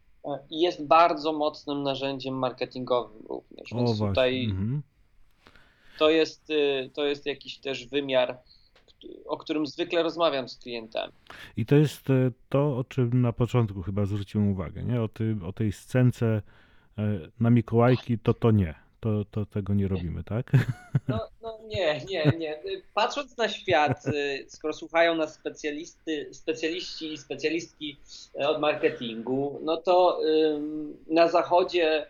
i jest bardzo mocnym narzędziem marketingowym również. O Więc tutaj Mhm. to jest, e, to jest jakiś też wymiar, o którym zwykle rozmawiam z klientem. I to jest e, to, o czym na początku chyba zwróciłem uwagę, nie? O, ty, o tej scence e, na Mikołajki, to to nie. To, to tego nie robimy, tak? No, no nie, nie, nie. Patrząc na świat, y, skoro słuchają nas specjalisty, specjaliści i specjalistki e, od marketingu, no to na zachodzie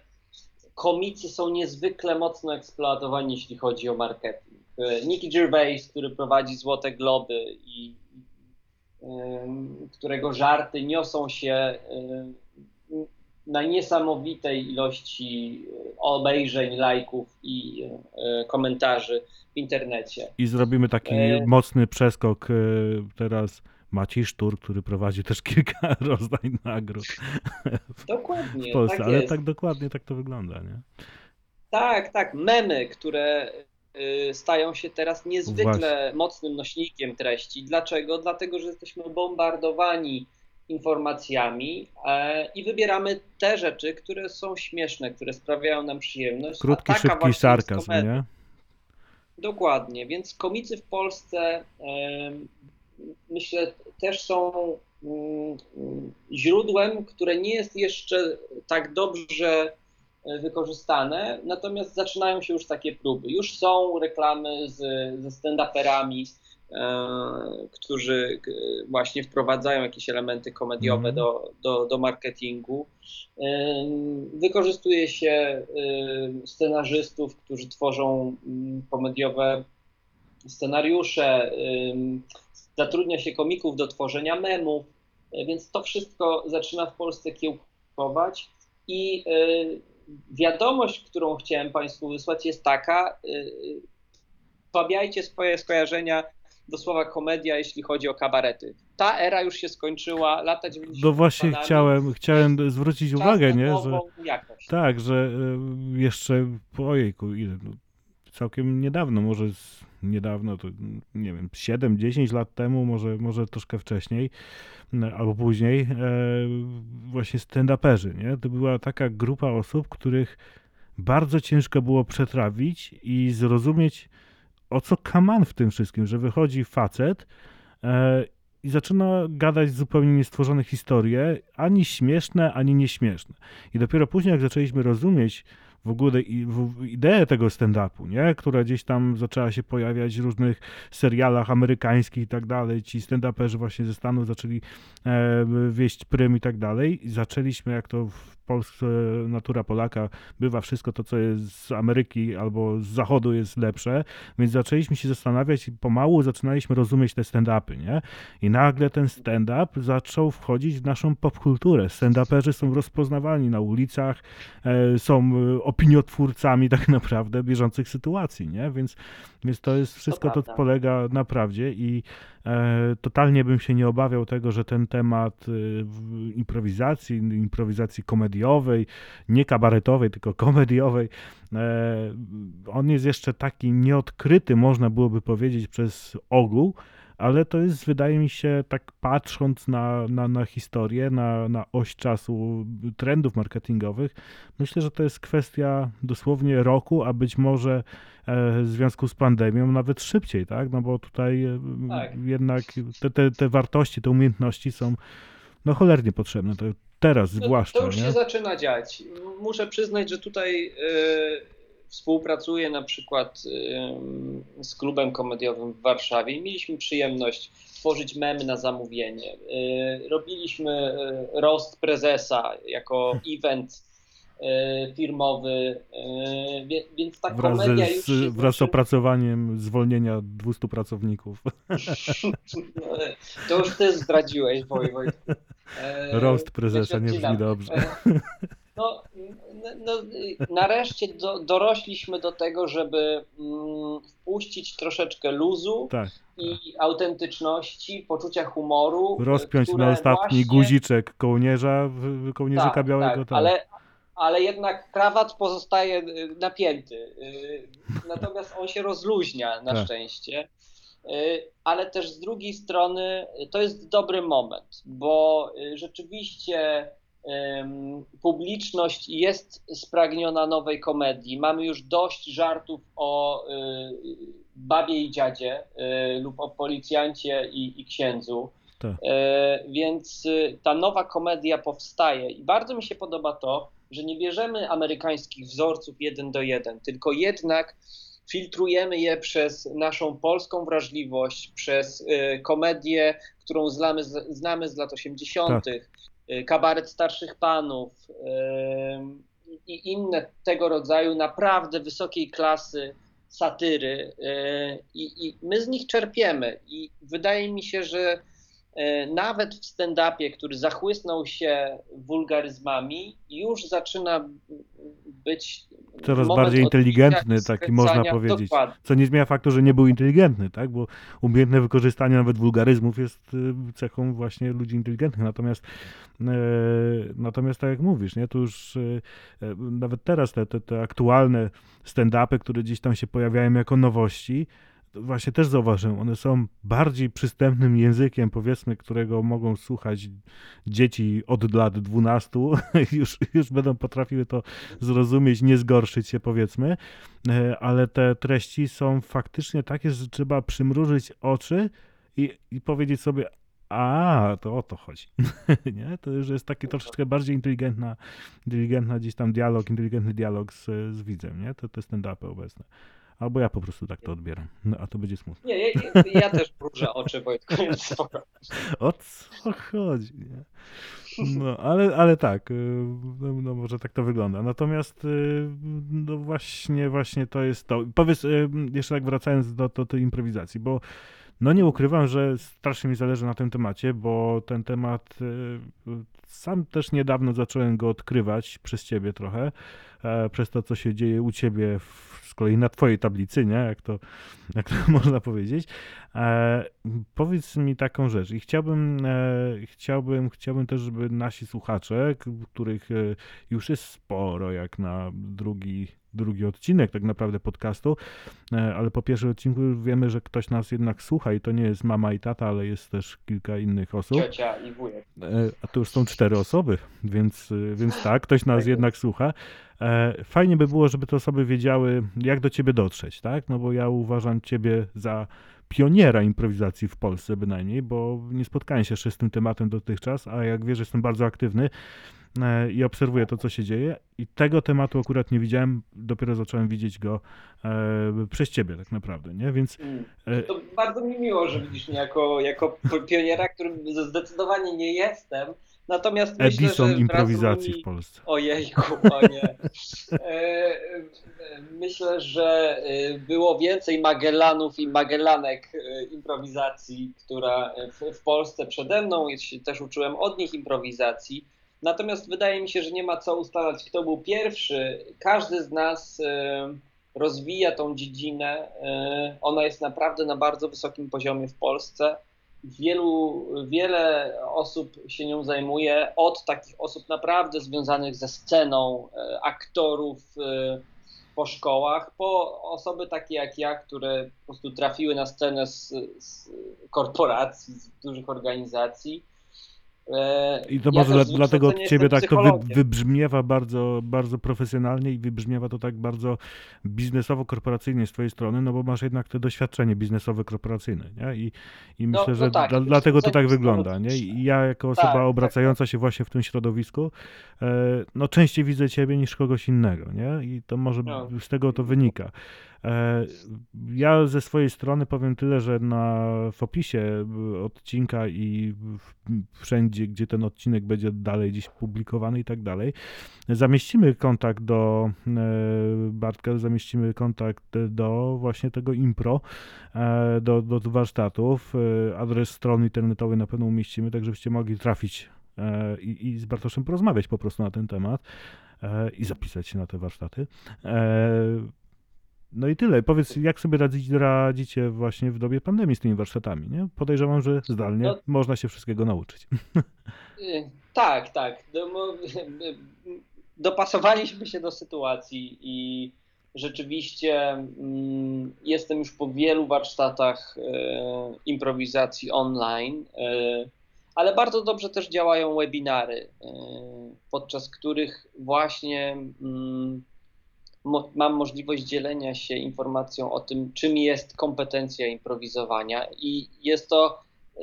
komicy są niezwykle mocno eksploatowani, jeśli chodzi o marketing. Y, Nicky Gervais, który prowadzi Złote Globy i którego żarty niosą się na niesamowitej ilości y, obejrzeń, lajków i y, komentarzy w internecie. I zrobimy taki E. mocny przeskok e, teraz. Maciej Sztur, który prowadzi też kilka [LAUGHS] rozdań nagród w Dokładnie, Polsce, tak ale jest. tak dokładnie tak to wygląda, nie? Tak, tak. Memy, które stają się teraz niezwykle Właśnie. mocnym nośnikiem treści. Dlaczego? Dlatego, że jesteśmy bombardowani informacjami e, i wybieramy te rzeczy, które są śmieszne, które sprawiają nam przyjemność. Krótki, szybki sarkazm, nie? Dokładnie, więc komicy w Polsce myślę też są mm, źródłem, które nie jest jeszcze tak dobrze e, wykorzystane, natomiast zaczynają się już takie próby. Już są reklamy z, ze stand-uperami, którzy k- właśnie wprowadzają jakieś elementy komediowe Mhm. do, do, do marketingu. Ym, Wykorzystuje się scenarzystów, którzy tworzą ym, komediowe scenariusze, zatrudnia się komików do tworzenia memów, więc to wszystko zaczyna w Polsce kiełkować i wiadomość, którą chciałem Państwu wysłać jest taka, słabiajcie swoje skojarzenia słowa komedia, jeśli chodzi o kabarety. Ta era już się skończyła, lata 90. No właśnie chciałem, chciałem zwrócić uwagę, nie, że jakość. tak, że e, jeszcze, ojejku, ile, no, całkiem niedawno, może z, niedawno, to nie wiem, 7-10 lat temu, może, może troszkę wcześniej, no, albo później, e, właśnie stand-uperzy, nie? To była taka grupa osób, których bardzo ciężko było przetrawić i zrozumieć, o co kaman w tym wszystkim, że wychodzi facet e, i zaczyna gadać zupełnie niestworzone historie, ani śmieszne, ani nieśmieszne. I dopiero później, jak zaczęliśmy rozumieć w ogóle ideę tego stand-upu, nie? która gdzieś tam zaczęła się pojawiać w różnych serialach amerykańskich i tak dalej, ci stand-uperzy właśnie ze Stanów zaczęli e, wieść prym i tak dalej i zaczęliśmy, jak to w Polsce natura Polaka bywa, wszystko to, co jest z Ameryki albo z Zachodu jest lepsze, więc zaczęliśmy się zastanawiać i pomału zaczynaliśmy rozumieć te stand-upy, nie? I nagle ten stand-up zaczął wchodzić w naszą popkulturę. Stand-uperzy są rozpoznawani na ulicach, e, są e, opiniotwórcami tak [LAUGHS] naprawdę bieżących sytuacji, nie? Więc, więc to jest wszystko, to, prawda. polega na prawdzie i totalnie bym się nie obawiał tego, że ten temat e, w improwizacji, improwizacji komediowej, nie kabaretowej, tylko komediowej, e, on jest jeszcze taki nieodkryty, można byłoby powiedzieć, przez ogół, ale to jest, wydaje mi się, tak patrząc na, na, na historię, na, na oś czasu trendów marketingowych, myślę, że to jest kwestia dosłownie roku, a być może e, w związku z pandemią nawet szybciej, tak? No bo tutaj e, Tak. jednak te, te, te wartości, te umiejętności są no cholernie potrzebne. To teraz No, zwłaszcza, to już nie? się zaczyna dziać. Muszę przyznać, że tutaj y, współpracuję na przykład z klubem komediowym w Warszawie i mieliśmy przyjemność tworzyć memy na zamówienie. Y, robiliśmy y, roast prezesa jako event y, firmowy, więc ta Wraz, komedia już z, się wraz z opracowaniem zwolnienia 200 pracowników. [LAUGHS] No, To już ty zdradziłeś, Woj, Wojtku. [LAUGHS] E, Roast prezesa, nie brzmi dobrze. E, No, no, no, nareszcie do, dorośliśmy do tego, żeby mm, wpuścić troszeczkę luzu Tak, i autentyczności, poczucia humoru. rozpiąć które na ostatni właśnie- guziczek kołnierza, w- kołnierzyka tak, białego. tak, tak. ale, ale jednak krawat pozostaje y, napięty. y, Natomiast on się rozluźnia na Tak. szczęście. Ale też z drugiej strony to jest dobry moment, bo rzeczywiście publiczność jest spragniona nowej komedii. Mamy już dość żartów o y, babie i dziadzie y, lub o policjancie i, i księdzu. Tak. E, Więc y, ta nowa komedia powstaje i bardzo mi się podoba to, że nie bierzemy amerykańskich wzorców jeden do jeden, tylko jednak filtrujemy je przez naszą polską wrażliwość, przez komedię, którą znamy, z- znamy z lat 80., y, kabaret starszych panów ym, i inne tego rodzaju naprawdę wysokiej klasy satyry y, i, i my z nich czerpiemy. I wydaje mi się, że nawet w stand-upie, który zachłysnął się wulgaryzmami, już zaczyna być Coraz bardziej inteligentny, taki można powiedzieć. Dokładnie. Co nie zmienia faktu, że nie był inteligentny, tak? Bo umiejętne wykorzystanie nawet wulgaryzmów jest y, cechą właśnie ludzi inteligentnych. Natomiast, e, natomiast tak jak mówisz, nie? To już e, e, nawet teraz te, te, te aktualne stand-upy, które gdzieś tam się pojawiają jako nowości, właśnie też zauważyłem, one są bardziej przystępnym językiem, powiedzmy, którego mogą słuchać dzieci od lat 12, [LAUGHS] już, już będą potrafiły to zrozumieć, nie zgorszyć się, powiedzmy, e, ale te treści są faktycznie takie, że trzeba przymrużyć oczy i, i powiedzieć sobie, a, to o to chodzi. [LAUGHS] nie? To już jest taki troszeczkę bardziej inteligentna, inteligentna gdzieś tam dialog, inteligentny dialog z, z widzem, nie? To te stand-upy obecne. Albo ja po prostu tak to odbieram. No, a to będzie smutne. Nie, ja, ja też mrużę oczy, Wojtku, więc spoko. O co chodzi, nie? No, ale, ale tak, y, no, no może tak to wygląda. Natomiast y, no właśnie, właśnie to jest to. Powiedz, y, jeszcze tak wracając do, do tej improwizacji, bo no nie ukrywam, że strasznie mi zależy na tym temacie, bo ten temat sam też niedawno zacząłem go odkrywać przez ciebie trochę, przez to, co się dzieje u ciebie w kolei na twojej tablicy, nie? Jak to, jak to [LAUGHS] można powiedzieć. E, powiedz mi taką rzecz i chciałbym, e, chciałbym, chciałbym też, żeby nasi słuchacze, których e, już jest sporo, jak na drugi drugi odcinek tak naprawdę podcastu, ale po pierwszym odcinku już wiemy, że ktoś nas jednak słucha i to nie jest mama i tata, ale jest też kilka innych osób. Ciocia i wujek. A to już są cztery osoby, więc, więc tak, ktoś nas jednak słucha. Fajnie by było, żeby te osoby wiedziały, jak do ciebie dotrzeć, tak? No bo ja uważam ciebie za pioniera improwizacji w Polsce bynajmniej, bo nie spotkałem się jeszcze z tym tematem dotychczas, a jak wiesz, jestem bardzo aktywny e, i obserwuję to, co się dzieje i tego tematu akurat nie widziałem, dopiero zacząłem widzieć go e, przez ciebie tak naprawdę, nie? Więc... Mm. E... To bardzo mi miło, że widzisz mnie jako, jako pioniera, którym zdecydowanie nie jestem, Natomiast Edison myślę, że improwizacji mi... w Polsce. Ojejku, panie. [LAUGHS] E, myślę, że e, było więcej Magellanów i Magellanek e, improwizacji, która w, w Polsce przede mną, też uczyłem od nich improwizacji. Natomiast wydaje mi się, że nie ma co ustalać, kto był pierwszy. Każdy z nas rozwija tą dziedzinę. Ona jest naprawdę na bardzo wysokim poziomie w Polsce wielu, wiele osób się nią zajmuje, od takich osób naprawdę związanych ze sceną, aktorów po szkołach, po osoby takie jak ja, które po prostu trafiły na scenę z, z korporacji, z dużych organizacji I to może dlatego od ciebie tak to wy, wybrzmiewa bardzo, bardzo profesjonalnie i wybrzmiewa to tak bardzo biznesowo-korporacyjnie z twojej strony, no bo masz jednak to doświadczenie biznesowe-korporacyjne, nie? I, i no, myślę, no, że tak, dla, dlatego to tak wygląda, nie? I ja jako osoba tak, obracająca tak, się właśnie w tym środowisku, e, no częściej widzę ciebie niż kogoś innego, nie? I to może no. z tego to wynika. E, ja ze swojej strony powiem tyle, że na, w opisie odcinka i wszędzie, gdzie ten odcinek będzie dalej dziś publikowany i tak dalej, zamieścimy kontakt do e, Bartka, zamieścimy kontakt do właśnie tego impro, e, do, do warsztatów. Adres strony internetowej na pewno umieścimy, tak żebyście mogli trafić i, i z Bartoszem porozmawiać po prostu na ten temat i zapisać się na te warsztaty. No i tyle. Powiedz, jak sobie radzić, radzicie właśnie w dobie pandemii z tymi warsztatami, nie? Podejrzewam, że zdalnie no, można się wszystkiego nauczyć. [LAUGHS] Y, tak, tak. Dopasowaliśmy się do sytuacji i rzeczywiście mm, jestem już po wielu warsztatach y, improwizacji online, y, ale bardzo dobrze też działają webinary, podczas których właśnie mm, mo mam możliwość dzielenia się informacją o tym, czym jest kompetencja improwizowania i jest to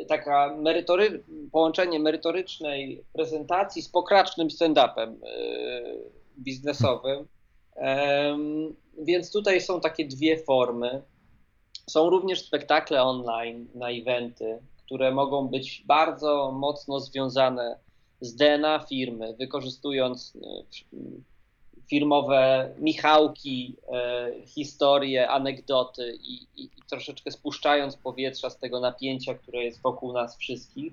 taka merytory połączenie merytorycznej prezentacji z pokracznym stand-upem yy, biznesowym. Więc tutaj są takie dwie formy. Są również spektakle online na eventy, które mogą być bardzo mocno związane z DNA firmy, wykorzystując yy, firmowe Michałki, e, historie, anegdoty i, i, i, troszeczkę spuszczając powietrza z tego napięcia, które jest wokół nas wszystkich.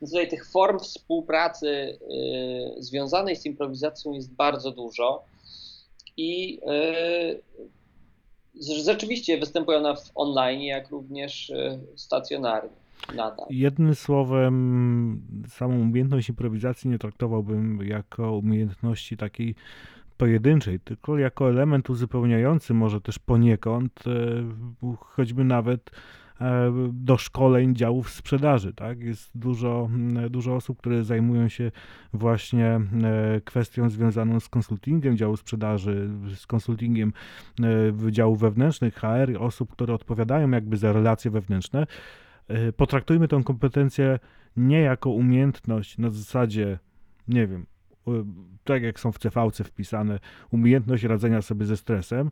Więc tutaj tych form współpracy e, związanej z improwizacją jest bardzo dużo i e, rzeczywiście występują one w online, jak również stacjonarnie. Nadal. Jednym słowem, samą umiejętność improwizacji nie traktowałbym jako umiejętności takiej pojedynczej, tylko jako element uzupełniający, może też poniekąd, e, choćby nawet e, do szkoleń działów sprzedaży. Tak? Jest dużo, dużo osób, które zajmują się właśnie e, kwestią związaną z konsultingiem działu sprzedaży, z konsultingiem wydziałów wewnętrznych, HR, osób, które odpowiadają jakby za relacje wewnętrzne. Potraktujmy tę kompetencję nie jako umiejętność na zasadzie, nie wiem, tak jak są w CV-ce wpisane, umiejętność radzenia sobie ze stresem.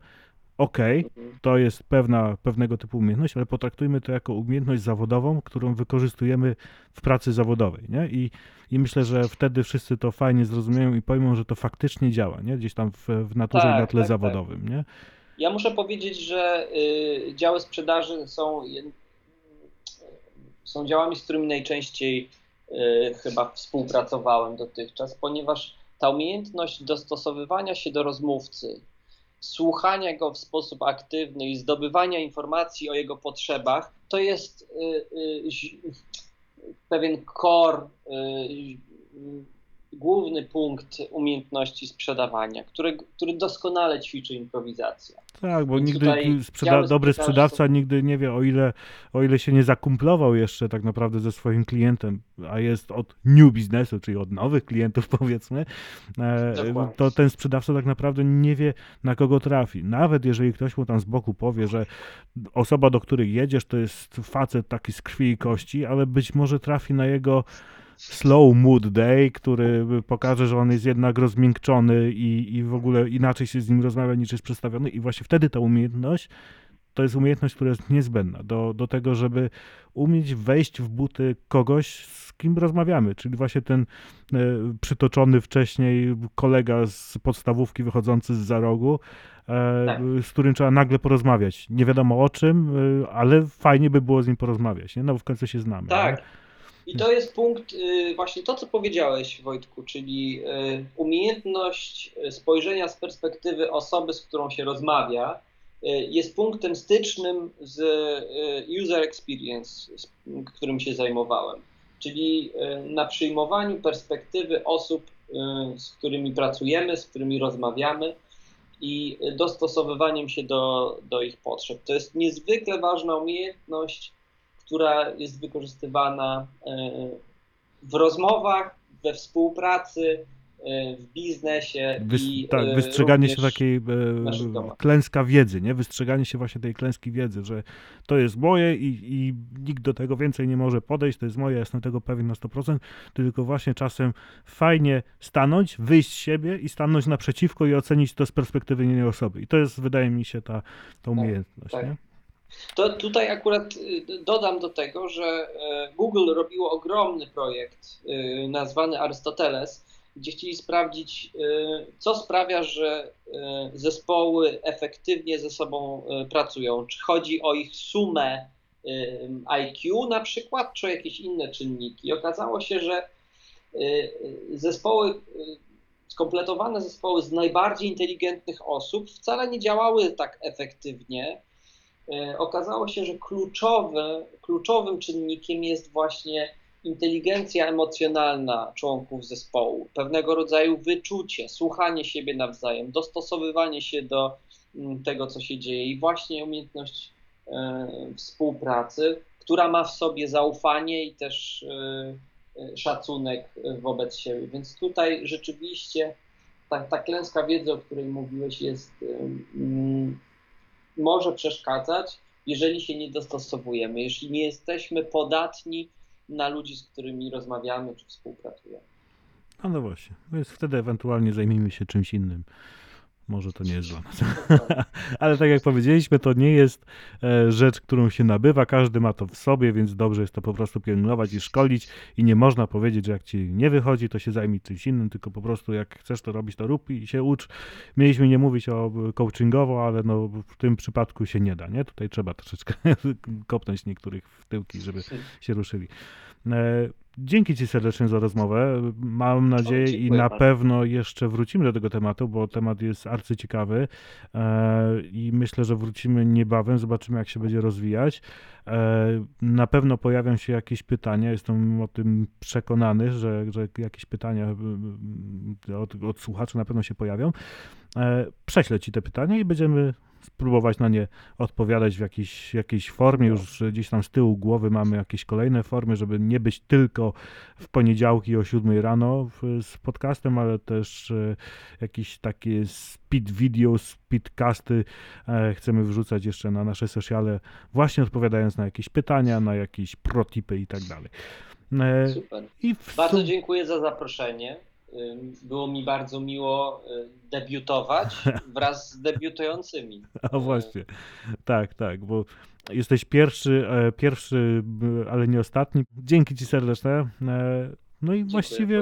Okej, Mhm. to jest pewna, pewnego typu umiejętność, ale potraktujmy to jako umiejętność zawodową, którą wykorzystujemy w pracy zawodowej, nie? I, i myślę, że wtedy wszyscy to fajnie zrozumieją i pojmą, że to faktycznie działa, nie? Gdzieś tam w, w naturze i Tak, na tle tak, tak. zawodowym, nie? Ja muszę powiedzieć, że y, działy sprzedaży są, jed- są działami, z którymi najczęściej y, chyba współpracowałem dotychczas, ponieważ ta umiejętność dostosowywania się do rozmówcy, słuchania go w sposób aktywny i zdobywania informacji o jego potrzebach, to jest y, y, pewien y, y, główny punkt umiejętności sprzedawania, który, który doskonale ćwiczy improwizacja. Tak, bo Więc nigdy sprzeda- dobry sprzedawca nigdy nie wie, o ile, o ile się nie zakumplował jeszcze tak naprawdę ze swoim klientem, a jest od new biznesu, czyli od nowych klientów [LAUGHS] powiedzmy, e, Dokładnie. to ten sprzedawca tak naprawdę nie wie, na kogo trafi. Nawet jeżeli ktoś mu tam z boku powie, że osoba, do której jedziesz, to jest facet taki z krwi i kości, ale być może trafi na jego slow mood day, który pokaże, że on jest jednak rozmiękczony i, i w ogóle inaczej się z nim rozmawia niż jest przedstawiony i właśnie wtedy ta umiejętność to jest umiejętność, która jest niezbędna do, do tego, żeby umieć wejść w buty kogoś, z kim rozmawiamy, czyli właśnie ten e, przytoczony wcześniej kolega z podstawówki wychodzący z za rogu, e, Tak. z którym trzeba nagle porozmawiać. Nie wiadomo o czym, e, ale fajnie by było z nim porozmawiać, nie? No bo w końcu się znamy. Tak. nie? I to jest punkt, y, właśnie to, co powiedziałeś, Wojtku, czyli y, umiejętność y, spojrzenia z perspektywy osoby, z którą się rozmawia, jest punktem stycznym z user experience, którym się zajmowałem. Czyli na przyjmowaniu perspektywy osób, z którymi pracujemy, z którymi rozmawiamy i dostosowywaniem się do, do ich potrzeb. To jest niezwykle ważna umiejętność, która jest wykorzystywana e, w rozmowach, we współpracy, e, w biznesie Wys, i tak, e, wystrzeganie się takiej klęska wiedzy, nie? Wystrzeganie się właśnie tej klęski wiedzy, że to jest moje i, i nikt do tego więcej nie może podejść, to jest moje, jestem tego pewien na 100%, tylko właśnie czasem fajnie stanąć, wyjść z siebie i stanąć naprzeciwko i ocenić to z perspektywy innej osoby. I to jest, wydaje mi się, ta, ta umiejętność, tak. nie? To tutaj akurat y, dodam do tego, że e, Google robiło ogromny projekt y, nazwany Arystoteles, gdzie chcieli sprawdzić, y, co sprawia, że y, zespoły efektywnie ze sobą y, pracują. Czy chodzi o ich sumę IQ na przykład, czy o jakieś inne czynniki. I okazało się, że zespoły, skompletowane zespoły z najbardziej inteligentnych osób wcale nie działały tak efektywnie. E, Okazało się, że kluczowy, kluczowym czynnikiem jest właśnie inteligencja emocjonalna członków zespołu, pewnego rodzaju wyczucie, słuchanie siebie nawzajem, dostosowywanie się do mm, tego, co się dzieje i właśnie umiejętność e, współpracy, która ma w sobie zaufanie i też e, szacunek wobec siebie. Więc tutaj rzeczywiście ta, ta klęska wiedzy, o której mówiłeś, jest mm, może przeszkadzać, jeżeli się nie dostosowujemy, jeśli nie jesteśmy podatni na ludzi, z którymi rozmawiamy czy współpracujemy. A no właśnie, więc wtedy ewentualnie zajmijmy się czymś innym. Może to nie jest dla nas. [LAUGHS] [LAUGHS] Ale tak jak powiedzieliśmy, to nie jest e, rzecz, którą się nabywa. Każdy ma to w sobie, więc dobrze jest to po prostu pielęgnować i szkolić. I nie można powiedzieć, że jak ci nie wychodzi, to się zajmij czymś innym, tylko po prostu jak chcesz to robić, to rób i się ucz. Mieliśmy nie mówić o coachingowo, ale no w tym przypadku się nie da, nie? Tutaj trzeba troszeczkę [LAUGHS] kopnąć niektórych w tyłki, żeby się ruszyli. Dzięki Ci serdecznie za rozmowę. Mam nadzieję i dziękuję na bardzo. pewno jeszcze wrócimy do tego tematu, bo temat jest arcyciekawy e, i myślę, że wrócimy niebawem, zobaczymy jak się będzie rozwijać. E, na pewno pojawią się jakieś pytania, jestem o tym przekonany, że, że jakieś pytania e, od, od słuchaczy na pewno się pojawią. E, prześlę Ci te pytania i będziemy spróbować na nie odpowiadać w jakiejś, jakiejś formie. Już gdzieś tam z tyłu głowy mamy jakieś kolejne formy, żeby nie być tylko w poniedziałki o 7 rano z podcastem, ale też e, jakieś takie speed video, speedcasty e, chcemy wrzucać jeszcze na nasze sociale, właśnie odpowiadając na jakieś pytania, na jakieś protipy i tak dalej. E, Super. I w Bardzo dziękuję za zaproszenie. Było mi bardzo miło y, debiutować [LAUGHS] wraz z debiutującymi. A właśnie, tak, tak, bo jesteś pierwszy, e, pierwszy, b- ale nie ostatni. Dzięki Ci serdeczne. E, No i właściwie,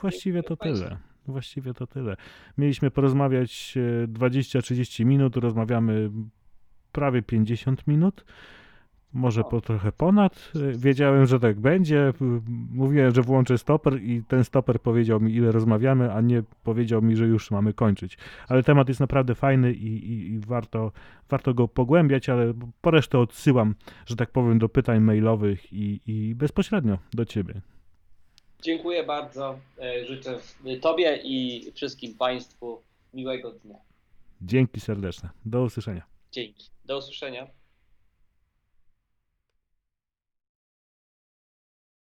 właściwie to Dziękuję tyle. Właściwie to tyle. Mieliśmy porozmawiać e, 20-30 minut, rozmawiamy prawie 50 minut. Może po trochę ponad. Wiedziałem, że tak będzie. Mówiłem, że włączę stoper i ten stoper powiedział mi, ile rozmawiamy, a nie powiedział mi, że już mamy kończyć. Ale temat jest naprawdę fajny i, i, i warto, warto go pogłębiać, ale po resztę odsyłam, że tak powiem, do pytań mailowych i, i bezpośrednio do ciebie. Dziękuję bardzo. E, Życzę Tobie i wszystkim Państwu miłego dnia. Dzięki serdeczne. Do usłyszenia. Dzięki. Do usłyszenia.